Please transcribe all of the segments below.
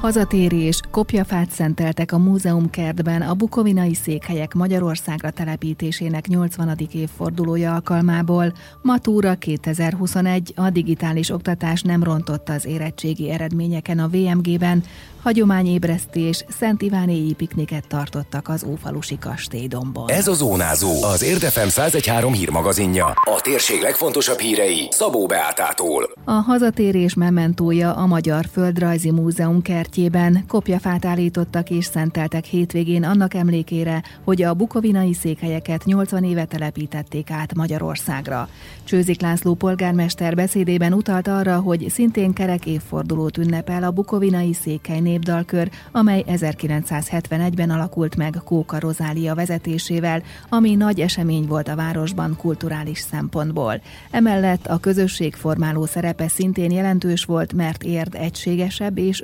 Hazatérés, kopjafát szenteltek a múzeumkertben a bukovinai székhelyek Magyarországra telepítésének 80. évfordulója alkalmából. Matúra 2021 a digitális oktatás nem rontott az érettségi eredményeken a VMG-ben, hagyományébresztés, Szent Ivánéi pikniket tartottak az Ófalusi kastélydomban. Ez a Zónázó, az Érdefem 1013 hírmagazinja. A térség legfontosabb hírei Szabó Beátától. A hazatérés mementója a Magyar Földrajzi Múzeum kertjében kopjafát állítottak és szenteltek hétvégén annak emlékére, hogy a bukovinai székhelyeket 80 éve telepítették át Magyarországra. Csőzik László polgármester beszédében utalt arra, hogy szintén kerek évfordulót ünnepel a bukovinai székhely népdalkör, amely 1971-ben alakult meg Kóka Rozália vezetésével, ami nagy esemény volt a városban kulturális szempontból. Emellett a közösség formáló szerepe szintén jelentős volt, mert érd egységesebb és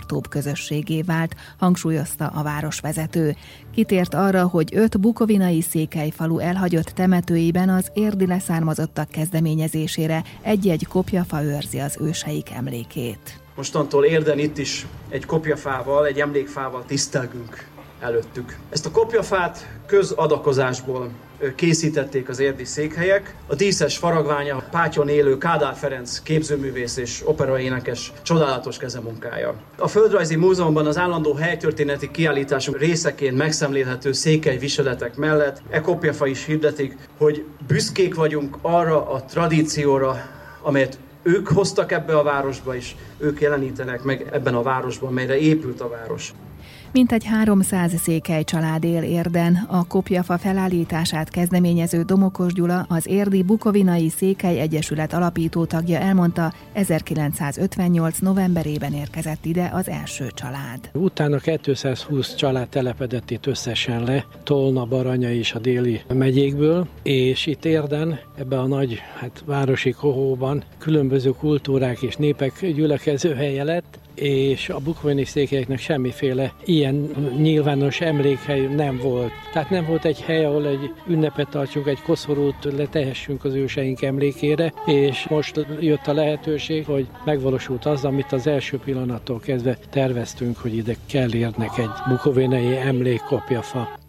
összetartóbb közösségé vált, hangsúlyozta a városvezető. Kitért arra, hogy öt bukovinai székelyfalu elhagyott temetőiben az érdi leszármazottak kezdeményezésére egy-egy kopjafa őrzi az őseik emlékét. Mostantól érden itt is egy kopjafával, egy emlékfával tisztelgünk előttük. Ezt a kopjafát közadakozásból készítették az érdi székhelyek. A díszes faragványa Pátyon élő Kádár Ferenc képzőművész és operaénekes csodálatos kezemunkája. A Földrajzi Múzeumban az állandó helytörténeti kiállításunk részeként megszemlélhető székely viseletek mellett e kopjafa is hirdetik, hogy büszkék vagyunk arra a tradícióra, amelyet ők hoztak ebbe a városba, és ők jelenítenek meg ebben a városban, melyre épült a város. Mintegy 300 székely család él érden. A kopjafa felállítását kezdeményező Domokos Gyula, az érdi Bukovinai Székely Egyesület alapító tagja elmondta, 1958. novemberében érkezett ide az első család. Utána 220 család telepedett itt összesen le, Tolna, Baranya és a déli megyékből, és itt érden, ebbe a nagy hát, városi kohóban különböző kultúrák és népek gyülekező helye lett, és a bukvani székelyeknek semmiféle ilyen nyilvános emlékhely nem volt. Tehát nem volt egy hely, ahol egy ünnepet tartsunk, egy koszorút letehessünk az őseink emlékére, és most jött a lehetőség, hogy megvalósult az, amit az első pillanattól kezdve terveztünk, hogy ide kell érnek egy bukovénei emlékkopjafa.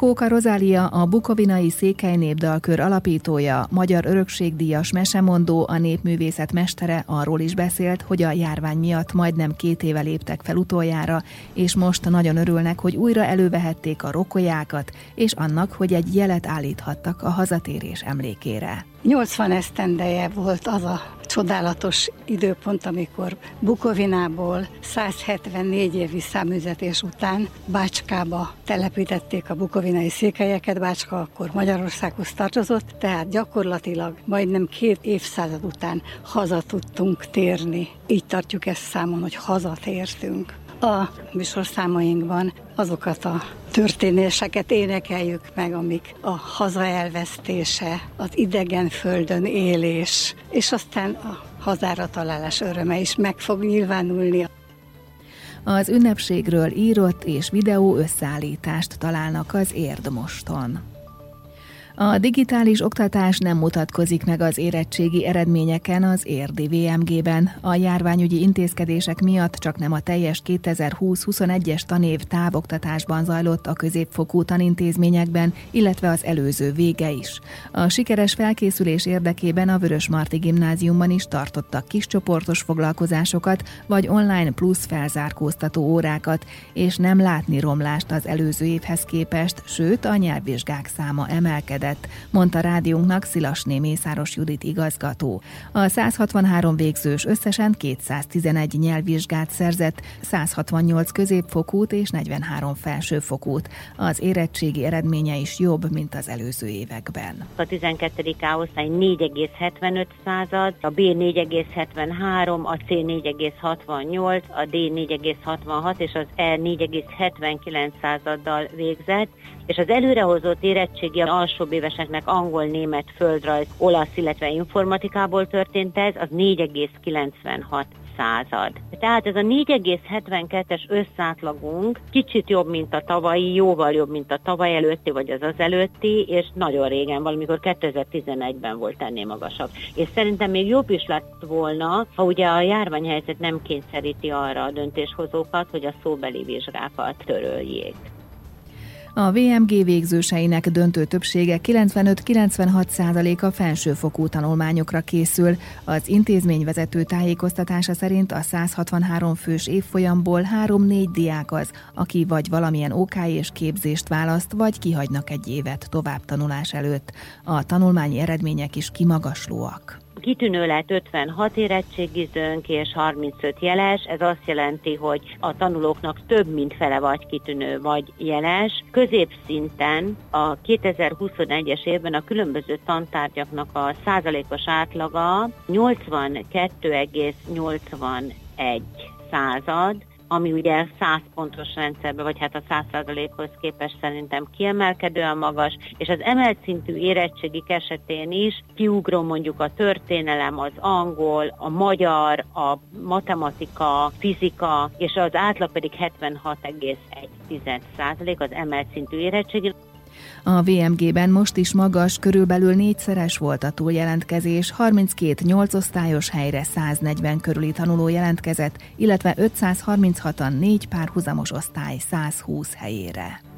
Kóka Rozália, a Bukovinai Székely Népdalkör alapítója, Magyar Örökségdíjas mesemondó, a népművészet mestere arról is beszélt, hogy a járvány miatt majdnem két éve léptek fel utoljára, és most nagyon örülnek, hogy újra elővehették a rokolyákat, és annak, hogy egy jelet állíthattak a hazatérés emlékére. 80 esztendeje volt az a csodálatos időpont, amikor Bukovinából 174 évi száműzetés után Bácskába telepítették a bukovinai székelyeket, Bácska akkor Magyarországhoz tartozott, tehát gyakorlatilag majdnem két évszázad után haza tudtunk térni. Így tartjuk ezt számon, hogy hazatértünk. A műsorszámainkban azokat a történéseket énekeljük meg, amik a haza elvesztése, az idegen földön élés, és aztán a hazára találás öröme is meg fog nyilvánulni. Az ünnepségről írott és videó összeállítást találnak az Érdmoston. A digitális oktatás nem mutatkozik meg az érettségi eredményeken az érdi VMG-ben. A járványügyi intézkedések miatt csak nem a teljes 2020-21-es tanév távoktatásban zajlott a középfokú tanintézményekben, illetve az előző vége is. A sikeres felkészülés érdekében a Vörösmarty gimnáziumban is tartottak kiscsoportos foglalkozásokat, vagy online plusz felzárkóztató órákat, és nem látni romlást az előző évhez képest, sőt a nyelvvizsgák száma emelkedett lett, mondta rádiónknak Szilasné Mészáros Judit igazgató. A 163 végzős összesen 211 nyelvvizsgát szerzett, 168 középfokút és 43 felsőfokút. Az érettségi eredménye is jobb, mint az előző években. A 12. A osztály 4,75 század, a B 4,73, a C 4,68, a D 4,66 és az E 4,79 századdal végzett, és az előrehozott érettségi alsóbb éveseknek angol, német, földrajz, olasz, illetve informatikából történt ez, az 4,96 század. Tehát ez a 4,72-es összátlagunk kicsit jobb, mint a tavalyi, jóval jobb, mint a tavaly előtti, vagy az az előtti, és nagyon régen, valamikor 2011-ben volt ennél magasabb. És szerintem még jobb is lett volna, ha ugye a járványhelyzet nem kényszeríti arra a döntéshozókat, hogy a szóbeli vizsgákat töröljék. A VMG végzőseinek döntő többsége 95-96%-a felsőfokú tanulmányokra készül. Az intézményvezető tájékoztatása szerint a 163 fős évfolyamból 3-4 diák az, aki vagy valamilyen OK és képzést választ, vagy kihagynak egy évet továbbtanulás előtt. A tanulmányi eredmények is kimagaslóak. Kitűnő lett 56 érettségizőnk és 35 jeles, ez azt jelenti, hogy a tanulóknak több mint fele vagy kitűnő vagy jeles. Középszinten a 2021-es évben a különböző tantárgyaknak a százalékos átlaga 82,81 század, ami ugye 100 pontos rendszerben, vagy hát a 100%-hoz képest szerintem kiemelkedően magas, és az emelt szintű érettségik esetén is kiugrom mondjuk a történelem, az angol, a magyar, a matematika, fizika, és az átlag pedig 76,1% az emelt szintű érettségi. A VMG-ben most is magas, körülbelül négyszeres volt a túljelentkezés, 32 8 osztályos helyre 140 körüli tanuló jelentkezett, illetve 536-an négy párhuzamos osztály 120 helyére.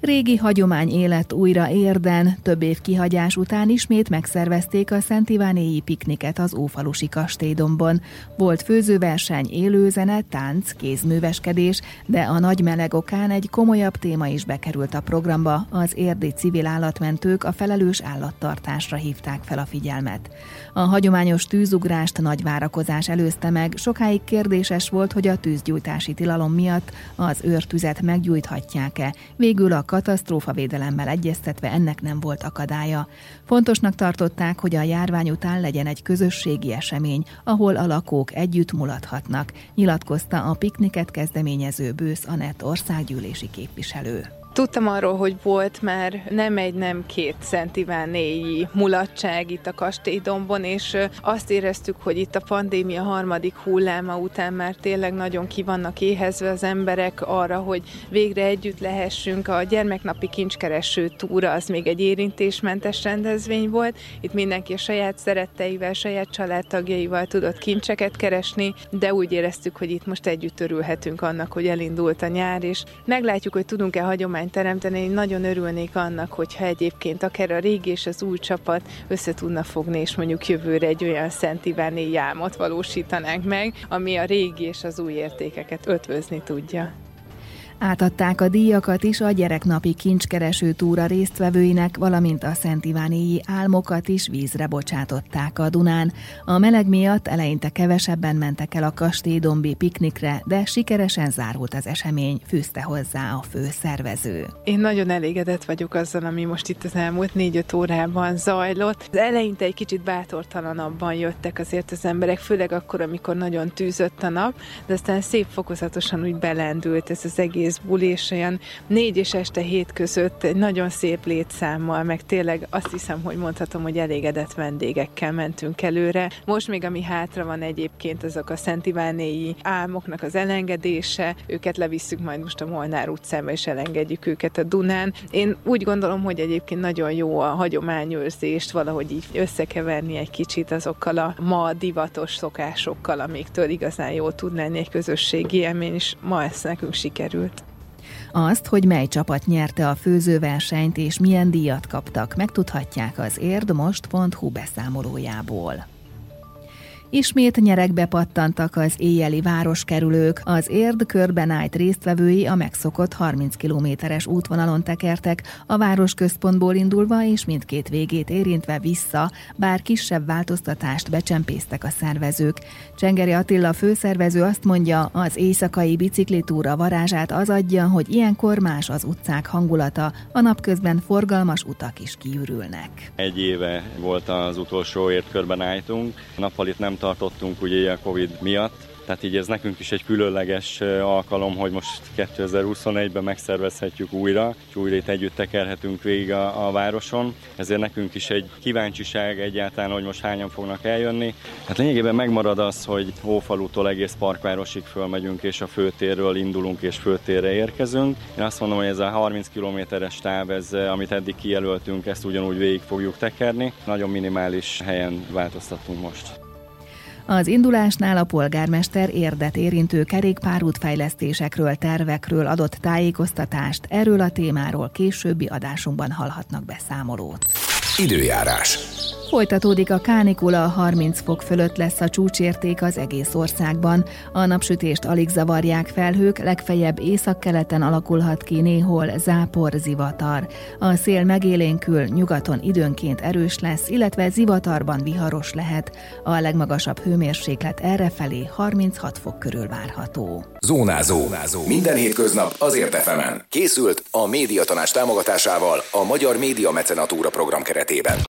Régi hagyomány élet újra érden, több év kihagyás után ismét megszervezték a Szent Ivánéi pikniket az Ófalusi kastélydombon. Volt főzőverseny, élőzene, tánc, kézműveskedés, de a nagy meleg okán egy komolyabb téma is bekerült a programba, az érdi civil állatmentők a felelős állattartásra hívták fel a figyelmet. A hagyományos tűzugrást nagy várakozás előzte meg, sokáig kérdéses volt, hogy a tűzgyújtási tilalom miatt az őrtüzet meggyújthatják-e. Végül a katasztrófavédelemmel egyeztetve ennek nem volt akadálya. Fontosnak tartották, hogy a járvány után legyen egy közösségi esemény, ahol a lakók együtt mulathatnak, nyilatkozta a pikniket kezdeményező Bősz Anett országgyűlési képviselő. Tudtam arról, hogy volt már nem egy, nem két Szent Ivánéi mulatság itt a Kastélydombon, és azt éreztük, hogy itt a pandémia harmadik hulláma után már tényleg nagyon ki vannak éhezve az emberek arra, hogy végre együtt lehessünk. A gyermeknapi kincskereső túra az még egy érintésmentes rendezvény volt. Itt mindenki a saját szeretteivel, saját családtagjaival tudott kincseket keresni, de úgy éreztük, hogy itt most együtt örülhetünk annak, hogy elindult a nyár, és meglátjuk, hogy tudunk-e hagyomány hagyományt teremteni. Én nagyon örülnék annak, hogyha egyébként akár a régi és az új csapat össze tudna fogni, és mondjuk jövőre egy olyan Szent Iváné jámot valósítanánk meg, ami a régi és az új értékeket ötvözni tudja. Átadták a díjakat is a gyereknapi kincskereső túra résztvevőinek, valamint a Szent Ivánéi álmokat is vízre bocsátották a Dunán. A meleg miatt eleinte kevesebben mentek el a kastélydombi piknikre, de sikeresen zárult az esemény, fűzte hozzá a főszervező. Én nagyon elégedett vagyok azzal, ami most itt az elmúlt négy-öt órában zajlott. Az eleinte egy kicsit bátortalanabban jöttek azért az emberek, főleg akkor, amikor nagyon tűzött a nap, de aztán szép fokozatosan úgy belendült ez az egész egész buli, és olyan négy és este hét között egy nagyon szép létszámmal, meg tényleg azt hiszem, hogy mondhatom, hogy elégedett vendégekkel mentünk előre. Most még ami hátra van egyébként, azok a Szent Ivánéi álmoknak az elengedése, őket levisszük majd most a Molnár utcába, és elengedjük őket a Dunán. Én úgy gondolom, hogy egyébként nagyon jó a hagyományőrzést valahogy így összekeverni egy kicsit azokkal a ma divatos szokásokkal, amiktől igazán jó tud lenni egy közösségi élmény, és ma ezt nekünk sikerült. Azt, hogy mely csapat nyerte a főzőversenyt és milyen díjat kaptak, megtudhatják az érdmost.hu beszámolójából. Ismét nyerekbe pattantak az éjjeli városkerülők, az érd körben állt résztvevői a megszokott 30 kilométeres útvonalon tekertek, a városközpontból indulva és mindkét végét érintve vissza, bár kisebb változtatást becsempésztek a szervezők. Csengeri Attila főszervező azt mondja, az éjszakai biciklitúra varázsát az adja, hogy ilyenkor más az utcák hangulata, a napközben forgalmas utak is kiürülnek. Egy éve volt az utolsó értkörben álltunk, nappal itt nem tartottunk ugye a Covid miatt, tehát így ez nekünk is egy különleges alkalom, hogy most 2021-ben megszervezhetjük újra, és újra itt együtt tekerhetünk végig a, a városon. Ezért nekünk is egy kíváncsiság egyáltalán, hogy most hányan fognak eljönni. Hát lényegében megmarad az, hogy Hófalútól egész Parkvárosig fölmegyünk, és a főtérről indulunk, és főtérre érkezünk. Én azt mondom, hogy ez a 30 kilométeres táv, ez, amit eddig kijelöltünk, ezt ugyanúgy végig fogjuk tekerni. Nagyon minimális helyen változtatunk most. Az indulásnál a polgármester érdet érintő kerékpárútfejlesztésekről, tervekről adott tájékoztatást, erről a témáról későbbi adásunkban hallhatnak beszámolót. Időjárás. Folytatódik a kánikula, 30 fok fölött lesz a csúcsérték az egész országban. A napsütést alig zavarják felhők, legfeljebb északkeleten alakulhat ki néhol zápor, zivatar. A szél megélénkül, nyugaton időnként erős lesz, illetve zivatarban viharos lehet. A legmagasabb hőmérséklet errefelé 36 fok körül várható. Zónázó. Zónázó. Minden hétköznap azért efemen. Készült a médiatanás támogatásával a Magyar Média Mecenatúra program keretében.